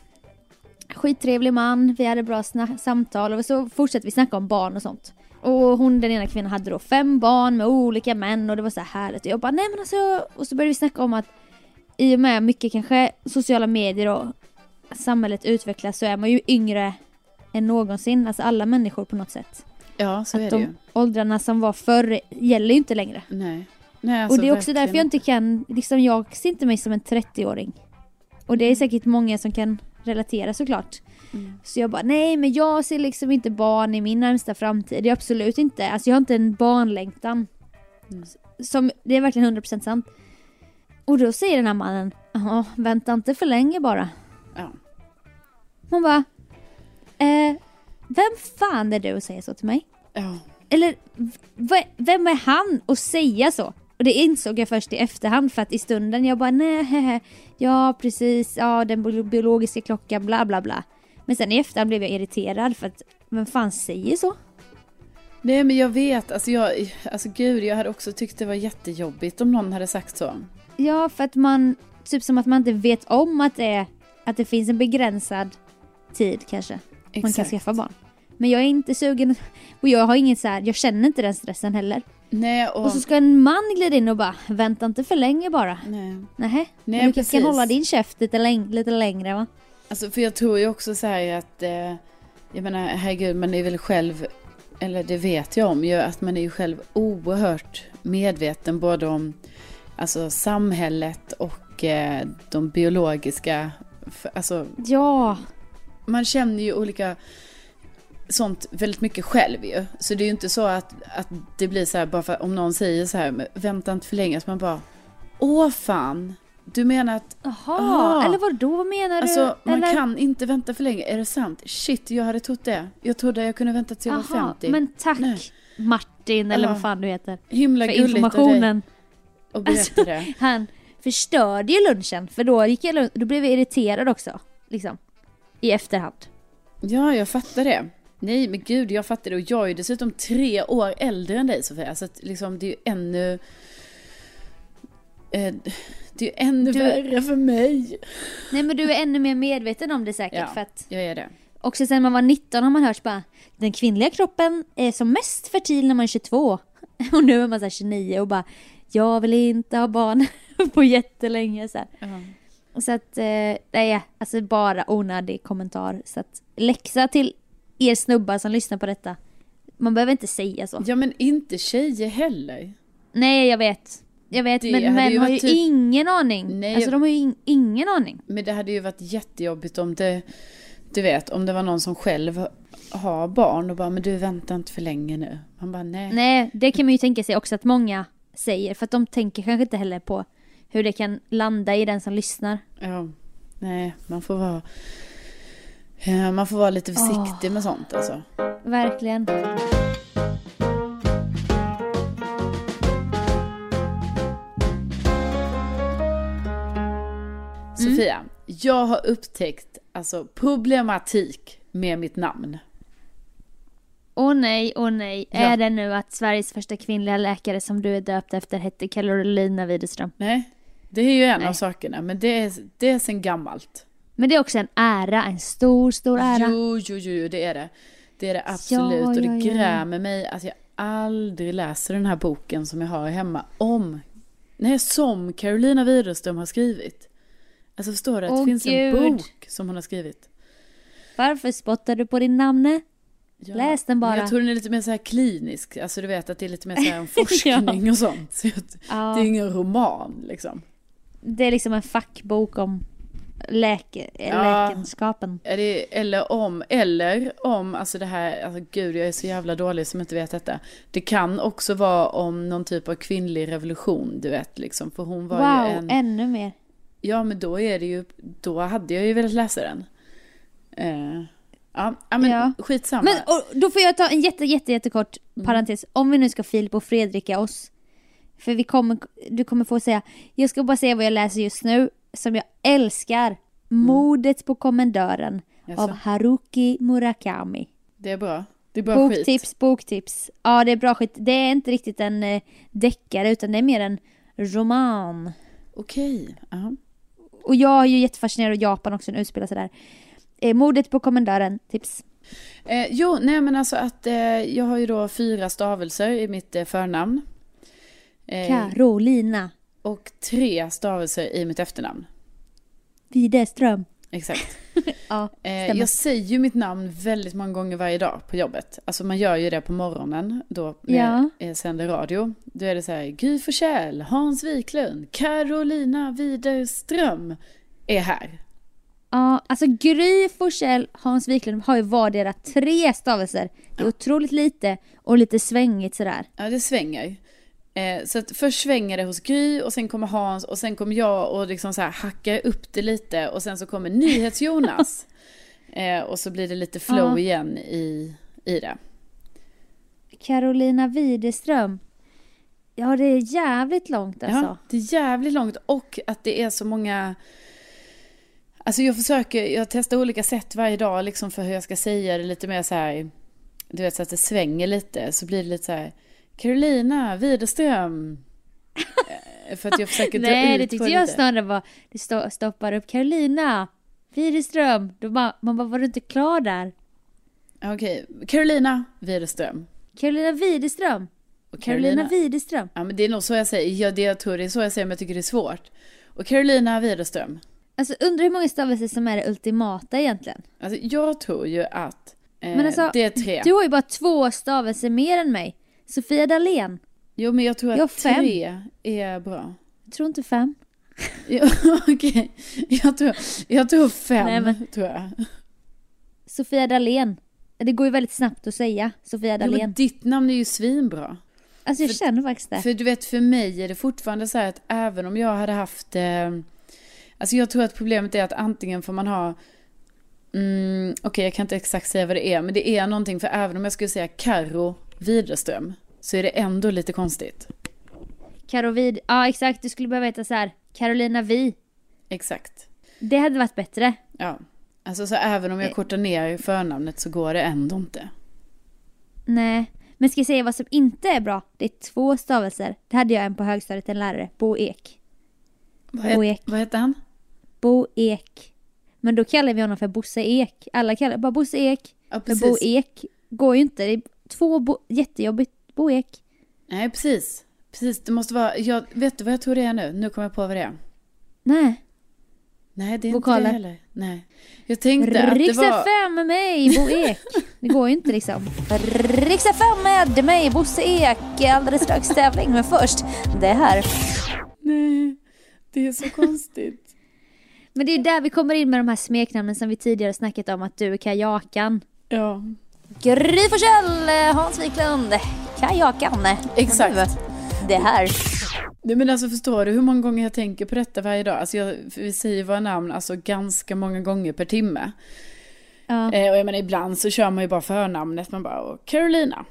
[SPEAKER 2] Skittrevlig man, vi hade bra samtal och så fortsatte vi snacka om barn och sånt. Och hon den ena kvinnan hade då fem barn med olika män och det var så här härligt. Och jag bara nej men alltså, och så började vi snacka om att i och med mycket kanske sociala medier och samhället utvecklas så är man ju yngre än någonsin, alltså alla människor på något sätt.
[SPEAKER 1] Ja, så är
[SPEAKER 2] Att
[SPEAKER 1] det
[SPEAKER 2] de
[SPEAKER 1] ju.
[SPEAKER 2] åldrarna som var förr gäller ju inte längre.
[SPEAKER 1] Nej. Nej alltså,
[SPEAKER 2] och det är också därför jag inte kan, liksom jag ser inte mig som en 30-åring. Och det är säkert många som kan relatera såklart.
[SPEAKER 1] Mm.
[SPEAKER 2] Så jag bara, nej men jag ser liksom inte barn i min närmsta framtid. Det är absolut inte, alltså jag har inte en barnlängtan.
[SPEAKER 1] Mm.
[SPEAKER 2] Som, det är verkligen 100% sant. Och då säger den här mannen, ja vänta inte för länge bara.
[SPEAKER 1] Ja.
[SPEAKER 2] Man bara, Eh, vem fan är du att säga så till mig?
[SPEAKER 1] Ja.
[SPEAKER 2] Eller vem är han att säga så? Och det insåg jag först i efterhand för att i stunden jag bara nej, ja precis, ja den bi- biologiska klockan, bla bla bla. Men sen i efterhand blev jag irriterad för att vem fan säger så?
[SPEAKER 1] Nej men jag vet, alltså jag, alltså gud jag hade också tyckt det var jättejobbigt om någon hade sagt så.
[SPEAKER 2] Ja, för att man, typ som att man inte vet om att det, är, att det finns en begränsad tid kanske. Man kan
[SPEAKER 1] Exakt.
[SPEAKER 2] skaffa barn. Men jag är inte sugen och jag har inget så här, jag känner inte den stressen heller.
[SPEAKER 1] Nej och...
[SPEAKER 2] Och så ska en man glida in och bara, vänta inte för länge bara.
[SPEAKER 1] nej.
[SPEAKER 2] Nähä,
[SPEAKER 1] Nej,
[SPEAKER 2] men du kanske kan hålla din käft lite, läng- lite längre va?
[SPEAKER 1] Alltså för jag tror ju också så här att, eh, jag menar herregud man är väl själv, eller det vet jag om ju, att man är ju själv oerhört medveten både om alltså samhället och eh, de biologiska, alltså
[SPEAKER 2] Ja,
[SPEAKER 1] man känner ju olika sånt väldigt mycket själv ju. Så det är ju inte så att, att det blir så här bara för om någon säger så här, "Men vänta inte för länge, så man bara, åh fan, du menar att
[SPEAKER 2] jaha,
[SPEAKER 1] Ah.
[SPEAKER 2] eller vad då menar
[SPEAKER 1] Alltså
[SPEAKER 2] du?
[SPEAKER 1] man
[SPEAKER 2] eller?
[SPEAKER 1] kan inte vänta för länge, är det sant? Shit, jag hade trott det. Jag trodde jag kunde vänta till jag var
[SPEAKER 2] Jaha,
[SPEAKER 1] 50.
[SPEAKER 2] men tack
[SPEAKER 1] Nej.
[SPEAKER 2] Martin eller
[SPEAKER 1] Ja.
[SPEAKER 2] vad fan du heter.
[SPEAKER 1] Himla
[SPEAKER 2] För
[SPEAKER 1] gulligt
[SPEAKER 2] informationen.
[SPEAKER 1] att berätta
[SPEAKER 2] Alltså-
[SPEAKER 1] det.
[SPEAKER 2] Han förstörde ju lunchen för då, gick jag, då blev jag irriterad också. Liksom. I efterhand.
[SPEAKER 1] Ja, jag fattar det. Nej, men gud, jag fattar det. Och jag är ju dessutom tre år äldre än dig, Sofia. Så att liksom, det är ju ännu... Eh, det är ju ännu
[SPEAKER 2] Du-
[SPEAKER 1] värre för mig.
[SPEAKER 2] Nej men du är ännu mer medveten om det säkert
[SPEAKER 1] Ja.
[SPEAKER 2] för att
[SPEAKER 1] Jag är det.
[SPEAKER 2] också sen man var 19 har man hört bara den kvinnliga kroppen är som mest fertil när man är 22. Och nu är man så här 29 och bara jag vill inte ha barn på jättelänge så här.
[SPEAKER 1] Ja.
[SPEAKER 2] Så att, eh, nej, alltså bara onödig kommentar. Så att läxa till er snubbar som lyssnar på detta. Man behöver inte säga så.
[SPEAKER 1] ja, men inte tjejer heller.
[SPEAKER 2] Nej, jag vet. Jag vet,
[SPEAKER 1] Det
[SPEAKER 2] men män har ju
[SPEAKER 1] typ-
[SPEAKER 2] ingen aning.
[SPEAKER 1] Nej,
[SPEAKER 2] alltså
[SPEAKER 1] jag-
[SPEAKER 2] de har ju in, ingen aning.
[SPEAKER 1] Men det hade ju varit jättejobbigt om det... Du vet, om det var någon som själv har barn och bara, men du vänta inte för länge nu. Man bara, nej.
[SPEAKER 2] Nej, det kan man ju tänka sig också att många säger. För att de tänker kanske inte heller på hur det kan landa i den som lyssnar.
[SPEAKER 1] Ja, nej, man får vara... Ja, man får vara lite försiktig med sånt alltså.
[SPEAKER 2] Verkligen.
[SPEAKER 1] Sofia, jag har upptäckt alltså problematik med mitt namn.
[SPEAKER 2] Åh nej, åh nej.
[SPEAKER 1] Ja.
[SPEAKER 2] Är det nu att Sveriges första kvinnliga läkare som du är döpt efter hette Carolina Widerström?
[SPEAKER 1] Nej, det är ju en
[SPEAKER 2] Nej.
[SPEAKER 1] av sakerna, men det är, det är sen gammalt.
[SPEAKER 2] Men det är också en ära, en stor, stor ära.
[SPEAKER 1] Jo, jo, jo, det är det. Det är det absolut.
[SPEAKER 2] Ja,
[SPEAKER 1] och det
[SPEAKER 2] ja, ja.
[SPEAKER 1] grämer mig att jag aldrig läser den här boken som jag har hemma om, nej, som Carolina Widerström har skrivit. Alltså förstår du att
[SPEAKER 2] Åh,
[SPEAKER 1] det finns
[SPEAKER 2] Gud.
[SPEAKER 1] en bok som hon har skrivit?
[SPEAKER 2] Varför spottar du på din namne?
[SPEAKER 1] Ja,
[SPEAKER 2] Läs den bara.
[SPEAKER 1] Jag tror den är lite mer så här klinisk, alltså du vet att det är lite mer så här om forskning och sånt. Så Det är ingen roman liksom.
[SPEAKER 2] Det är liksom en fackbok om läke,
[SPEAKER 1] Ja.
[SPEAKER 2] läkenskapen.
[SPEAKER 1] Det, eller om, eller om, alltså det här, alltså gud jag är så jävla dålig som inte vet detta. Det kan också vara om någon typ av kvinnlig revolution, du vet liksom. För hon var
[SPEAKER 2] Wow,
[SPEAKER 1] ju en,
[SPEAKER 2] ännu mer.
[SPEAKER 1] ja men då är det ju, då hade jag ju velat läsa den. Ja, ja, men
[SPEAKER 2] Ja.
[SPEAKER 1] skitsamma.
[SPEAKER 2] Men och, då får jag ta en jätte, jätte, jättekort
[SPEAKER 1] Mm.
[SPEAKER 2] parentes. Om vi nu ska Filip och Fredrika oss. För vi kommer, du kommer få säga, jag ska bara säga vad jag läser just nu, som jag älskar. Mordet på kommendören
[SPEAKER 1] Mm. Jaså,
[SPEAKER 2] av Haruki Murakami.
[SPEAKER 1] det är bra. Det är bra skit.
[SPEAKER 2] Boktips, boktips. Ja, det är bra skit. Det är inte riktigt en eh, deckare, utan det är mer en roman.
[SPEAKER 1] Okej. ja.
[SPEAKER 2] Och jag är ju jättefascinerad av Japan också, den utspelar sig där. Eh, mordet på kommendören, tips.
[SPEAKER 1] Eh, jo, nej men alltså att eh, jag har ju då fyra stavelser i mitt eh, förnamn. Eh,
[SPEAKER 2] Carolina
[SPEAKER 1] och tre stavelser i mitt efternamn.
[SPEAKER 2] Widerström.
[SPEAKER 1] Exakt.
[SPEAKER 2] Ja,
[SPEAKER 1] Eh,
[SPEAKER 2] stämmer.
[SPEAKER 1] jag säger ju mitt namn väldigt många gånger varje dag på jobbet. Alltså man gör ju det på morgonen då när
[SPEAKER 2] Ja.
[SPEAKER 1] jag eh, sänder radio. Då är det så här, Gry Forssell, Hans Wiklund, Carolina Widerström är här.
[SPEAKER 2] Ja, alltså Gry Forssell, Hans Wiklund har ju vardera tre stavelser. Det är otroligt lite och lite svängigt sådär.
[SPEAKER 1] Ja, det svänger. Eh, så att först svänger det hos Gry och sen kommer Hans och sen kommer jag och liksom så här hackar upp det lite och sen så kommer NyhetsJonas. Eh, och så blir det lite flow
[SPEAKER 2] Ja.
[SPEAKER 1] igen i, i det.
[SPEAKER 2] Carolina Widerström. Ja, det är jävligt långt alltså.
[SPEAKER 1] Ja, det är jävligt långt och att det är så många... Alltså jag försöker, jag testar olika sätt varje dag liksom för hur jag ska säga det lite mer så här, du vet så att det svänger lite, så blir det lite så här, Carolina Widerström. Eh, för att jag försöker dra
[SPEAKER 2] Nej,
[SPEAKER 1] ut
[SPEAKER 2] det
[SPEAKER 1] på
[SPEAKER 2] tyckte jag
[SPEAKER 1] lite.
[SPEAKER 2] snarare var, det stå, stoppar upp Carolina Widerström. Då bara, man bara, var du inte klar där?
[SPEAKER 1] Okej, Carolina Widerström.
[SPEAKER 2] Carolina Widerström.
[SPEAKER 1] Och
[SPEAKER 2] Carolina Widerström.
[SPEAKER 1] Ja men det är nog så jag säger, ja, det jag tror det är så jag säger men jag tycker det är svårt. Och Carolina Widerström.
[SPEAKER 2] Alltså undrar hur många stavelser som är det ultimata egentligen.
[SPEAKER 1] Alltså jag tror ju att eh,
[SPEAKER 2] alltså,
[SPEAKER 1] det är tre.
[SPEAKER 2] Du har ju bara två stavelser mer än mig. Sofia Dalén.
[SPEAKER 1] Jo men jag tror
[SPEAKER 2] Jag
[SPEAKER 1] att
[SPEAKER 2] fem.
[SPEAKER 1] tre är bra.
[SPEAKER 2] Jag tror inte fem.
[SPEAKER 1] Ja, Okej, jag, tror, jag tror fem,
[SPEAKER 2] Nej, men-
[SPEAKER 1] tror jag.
[SPEAKER 2] Sofia Dalén. Det går ju väldigt snabbt att säga Sofia
[SPEAKER 1] Jo,
[SPEAKER 2] Dalén.
[SPEAKER 1] men ditt namn är ju svinbra.
[SPEAKER 2] Alltså jag
[SPEAKER 1] för-
[SPEAKER 2] känner faktiskt det.
[SPEAKER 1] För du vet, för mig är det fortfarande så här att även om jag hade haft... Eh, alltså jag tror att problemet är att antingen får man ha... Mm, Okej, jag kan inte exakt säga vad det är, men det är någonting. För även om jag skulle säga Karo Widerström så är det ändå lite konstigt.
[SPEAKER 2] Karo Vid. Ja exakt, du skulle behöva heta så här. Carolina Vi.
[SPEAKER 1] Exakt.
[SPEAKER 2] Det hade varit bättre.
[SPEAKER 1] Ja. Alltså så även om jag
[SPEAKER 2] Eh.
[SPEAKER 1] kortar ner förnamnet så går det ändå inte.
[SPEAKER 2] Nej. Men ska jag säga vad som inte är bra? Det är två stavelser. Det hade jag en på högstadiet, en lärare. Bo Ek.
[SPEAKER 1] Vad,
[SPEAKER 2] Bo Ek.
[SPEAKER 1] vad heter han?
[SPEAKER 2] Bo Ek. Men då kallar vi honom för Bosse Ek. Alla kallar bara Bosse Ek.
[SPEAKER 1] Ja,
[SPEAKER 2] Men Bo. Ek går ju inte. Två bo- jättejobbigt. Bo Ek.
[SPEAKER 1] Nej, precis. Precis, det måste vara... Jag, vet du vad jag tror det är nu? Nu kommer jag på vad det är.
[SPEAKER 2] Nej.
[SPEAKER 1] Nej, det är
[SPEAKER 2] Vokaler.
[SPEAKER 1] inte det heller. Nej. Jag tänkte att det var...
[SPEAKER 2] FM med mig, Bo Ek. Det går ju inte liksom. Riks FM med mig, Bosse Ek. Alldeles strax tävling. Men först, det här.
[SPEAKER 1] Nej, det är så konstigt.
[SPEAKER 2] Men det är där vi kommer in med de här smeknamnen som vi tidigare snackat om att du är kajakan.
[SPEAKER 1] ja,
[SPEAKER 2] Gry Forssell, Hans Wiklund, kajakan.
[SPEAKER 1] Exakt.
[SPEAKER 2] Och nu, Det här.
[SPEAKER 1] Nej, men alltså förstår du hur många gånger jag tänker på detta varje dag? Alltså jag, vi säger våra namn alltså ganska många gånger per timme.
[SPEAKER 2] Ja.
[SPEAKER 1] Eh, och jag menar ibland så kör man ju bara förnamnet, man bara och Carolina.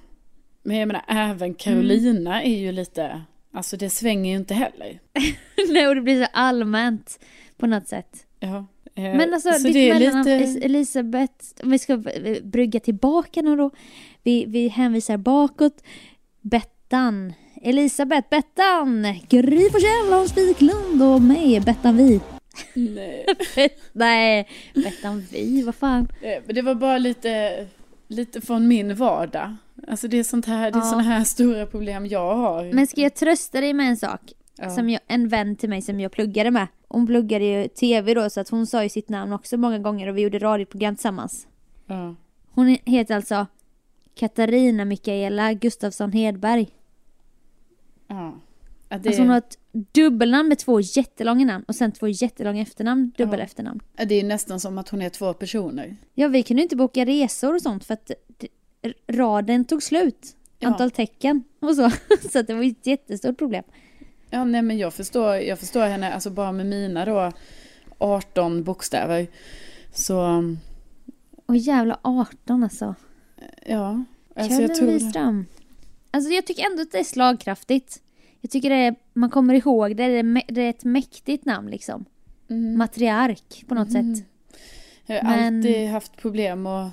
[SPEAKER 1] Men jag menar även Carolina är ju lite, alltså det svänger ju inte heller.
[SPEAKER 2] Nej, och det blir så allmänt på något sätt.
[SPEAKER 1] Ja. Eh,
[SPEAKER 2] Men alltså,
[SPEAKER 1] så det är lite...
[SPEAKER 2] Elisabeth, om vi ska brygga tillbaka nu då. Vi, vi hänvisar bakåt. Bettan. Elisabeth Bettan. Gry Forssell, Hans Wiklund och mig, Bettan Vi.
[SPEAKER 1] Nej.
[SPEAKER 2] Nej, Bettan Vi, vad fan.
[SPEAKER 1] Eh, det var bara lite, lite från min vardag. Alltså det är sånt här, det är
[SPEAKER 2] Ja.
[SPEAKER 1] såna här stora problem jag har.
[SPEAKER 2] Men ska jag trösta dig med en sak?
[SPEAKER 1] ja.
[SPEAKER 2] Som jag, en vän till mig som jag pluggade med. Hon pluggade ju tv då så att hon sa ju sitt namn också många gånger och vi gjorde radioprogram tillsammans.
[SPEAKER 1] ja.
[SPEAKER 2] Hon heter alltså Katarina Mikaela Gustafsson Hedberg.
[SPEAKER 1] Ja. Ja, det,
[SPEAKER 2] Alltså hon har ett dubbelnamn med två jättelånga namn och sen två jättelånga efternamn, dubbel
[SPEAKER 1] Ja.
[SPEAKER 2] efternamn.
[SPEAKER 1] det är nästan som att hon är två personer.
[SPEAKER 2] Ja, vi kunde inte boka resor och sånt för att raden tog slut.
[SPEAKER 1] Ja.
[SPEAKER 2] Antal tecken och så. Så att det var ett jättestort problem.
[SPEAKER 1] Ja, nej men jag förstår, jag förstår henne, alltså bara med mina då 18 bokstäver. Så,
[SPEAKER 2] Och jävla 18 alltså.
[SPEAKER 1] ja. Alltså jag tror...
[SPEAKER 2] Wiström. Alltså jag tycker ändå att det är slagkraftigt. Jag tycker det är, man kommer ihåg det, det är, mä- det är ett mäktigt namn liksom.
[SPEAKER 1] Mm.
[SPEAKER 2] Matriark på något
[SPEAKER 1] Mm.
[SPEAKER 2] sätt.
[SPEAKER 1] Jag har
[SPEAKER 2] Men-
[SPEAKER 1] alltid haft problem och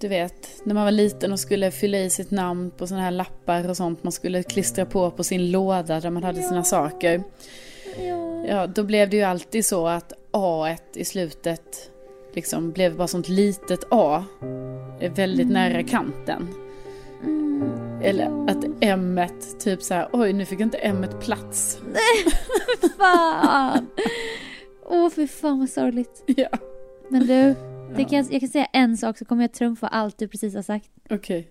[SPEAKER 1] du vet, när man var liten och skulle fylla i sitt namn på sådana här lappar och sånt man skulle klistra på på sin låda där man hade sina saker.
[SPEAKER 2] Ja.
[SPEAKER 1] Ja, då blev det ju alltid så att A i slutet liksom blev bara sånt litet A. eh, Väldigt nära kanten.
[SPEAKER 2] Mm.
[SPEAKER 1] Eller att M typ så här, oj nu fick inte M plats.
[SPEAKER 2] Fan! Åh fy fan vad sorgligt.
[SPEAKER 1] Ja,
[SPEAKER 2] Men du, det kan, jag kan säga en sak så kommer jag trumfa allt du precis har sagt.
[SPEAKER 1] okej.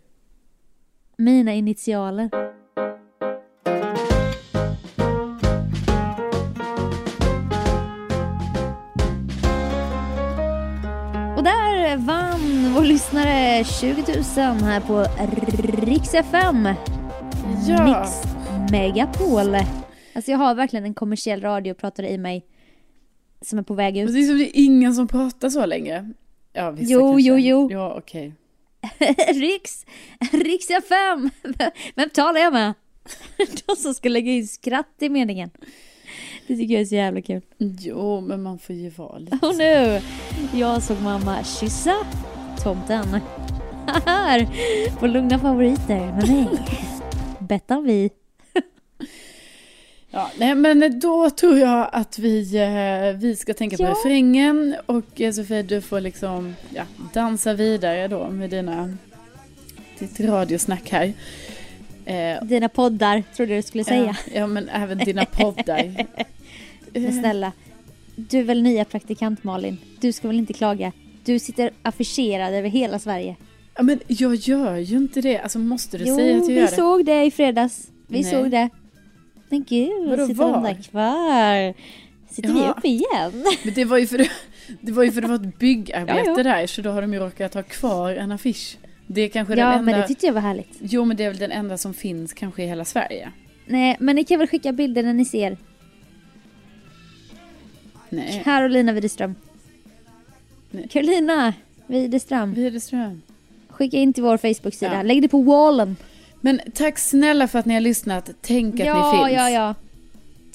[SPEAKER 2] Mina initialer. Och där vann vår lyssnare 20 000 här på Rix FM.
[SPEAKER 1] Ja.
[SPEAKER 2] Mix Megapol. Alltså jag har verkligen en kommersiell radiopratare i mig som är på väg ut.
[SPEAKER 1] Men det är som det är ingen som pratar så längre. Ja, vissa
[SPEAKER 2] Jo,
[SPEAKER 1] kanske.
[SPEAKER 2] jo, jo.
[SPEAKER 1] Ja, okej.
[SPEAKER 2] Riks, Riks FM! Vem talar jag med? De som ska lägga in skratt i meningen. Det tycker jag är så jävla kul.
[SPEAKER 1] Jo, men man får ju vara lite...
[SPEAKER 2] Och nu, jag såg mamma kyssa tomten. Här, på Lugna Favoriter med mig. Bettan Vi.
[SPEAKER 1] Ja, nej, men då tror jag att vi, eh, vi ska tänka på
[SPEAKER 2] Ja.
[SPEAKER 1] refrängen och eh, Sofie, du får liksom ja, dansa vidare då med dina, ditt radiosnack här. Eh,
[SPEAKER 2] Dina poddar, trodde du skulle säga.
[SPEAKER 1] Ja, men även dina poddar.
[SPEAKER 2] Men snälla, du är väl nya praktikant Malin? Du ska väl inte klaga? Du sitter affischerad över hela Sverige.
[SPEAKER 1] Ja, men jag gör ju inte det. Alltså måste du
[SPEAKER 2] Jo,
[SPEAKER 1] säga att jag
[SPEAKER 2] vi
[SPEAKER 1] gör det?
[SPEAKER 2] såg det i fredags. Vi
[SPEAKER 1] Nej.
[SPEAKER 2] såg det. Men gud,
[SPEAKER 1] Vadå,
[SPEAKER 2] sitter de
[SPEAKER 1] var?
[SPEAKER 2] där kvar? Sitter vi
[SPEAKER 1] Ja.
[SPEAKER 2] upp igen?
[SPEAKER 1] Men det var ju för det, det var ju för det var ett byggarbete
[SPEAKER 2] Ja, ja.
[SPEAKER 1] där så då har de ju råkat ha kvar en affisch. Det är kanske den
[SPEAKER 2] Ja,
[SPEAKER 1] enda...
[SPEAKER 2] men det tyckte jag var härligt.
[SPEAKER 1] Jo men det är väl den enda som finns kanske i hela Sverige.
[SPEAKER 2] Nej, men ni kan väl skicka bilder när ni ser
[SPEAKER 1] Nej,
[SPEAKER 2] Carolina Widerström.
[SPEAKER 1] Nej.
[SPEAKER 2] Carolina Widerström.
[SPEAKER 1] Widerström.
[SPEAKER 2] Skicka in till vår Facebook-sida.
[SPEAKER 1] Ja.
[SPEAKER 2] Lägg det på wallen.
[SPEAKER 1] Men tack snälla för att ni har lyssnat. Tänk att
[SPEAKER 2] ja,
[SPEAKER 1] ni finns.
[SPEAKER 2] ja, ja.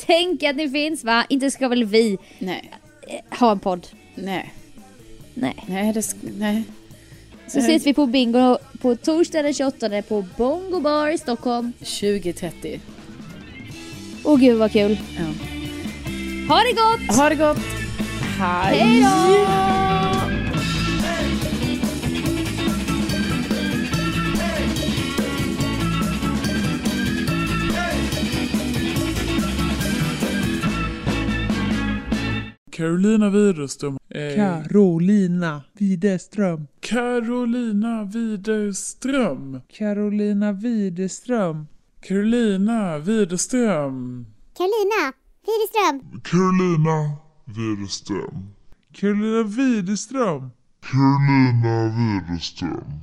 [SPEAKER 2] Tänk att ni finns va? Inte ska väl vi
[SPEAKER 1] Nej,
[SPEAKER 2] eh, ha en podd?
[SPEAKER 1] nej,
[SPEAKER 2] Nej.
[SPEAKER 1] nej, det nej.
[SPEAKER 2] Så ses vi på bingo på torsdag den 28 på Bongo Bar i Stockholm.
[SPEAKER 1] 2030.
[SPEAKER 2] Åh gud vad kul.
[SPEAKER 1] Ja.
[SPEAKER 2] Ha det gott!
[SPEAKER 1] Ha det gott! Hej!
[SPEAKER 2] Hej då!
[SPEAKER 3] Carolina Widerström. Eh,
[SPEAKER 4] Carolina Widerström.
[SPEAKER 3] Carolina Widerström.
[SPEAKER 4] Carolina Widerström.
[SPEAKER 3] Carolina Widerström.
[SPEAKER 5] Carolina Widerström.
[SPEAKER 6] Carolina Widerström.
[SPEAKER 4] Carolina Widerström.
[SPEAKER 6] Carolina Widerström.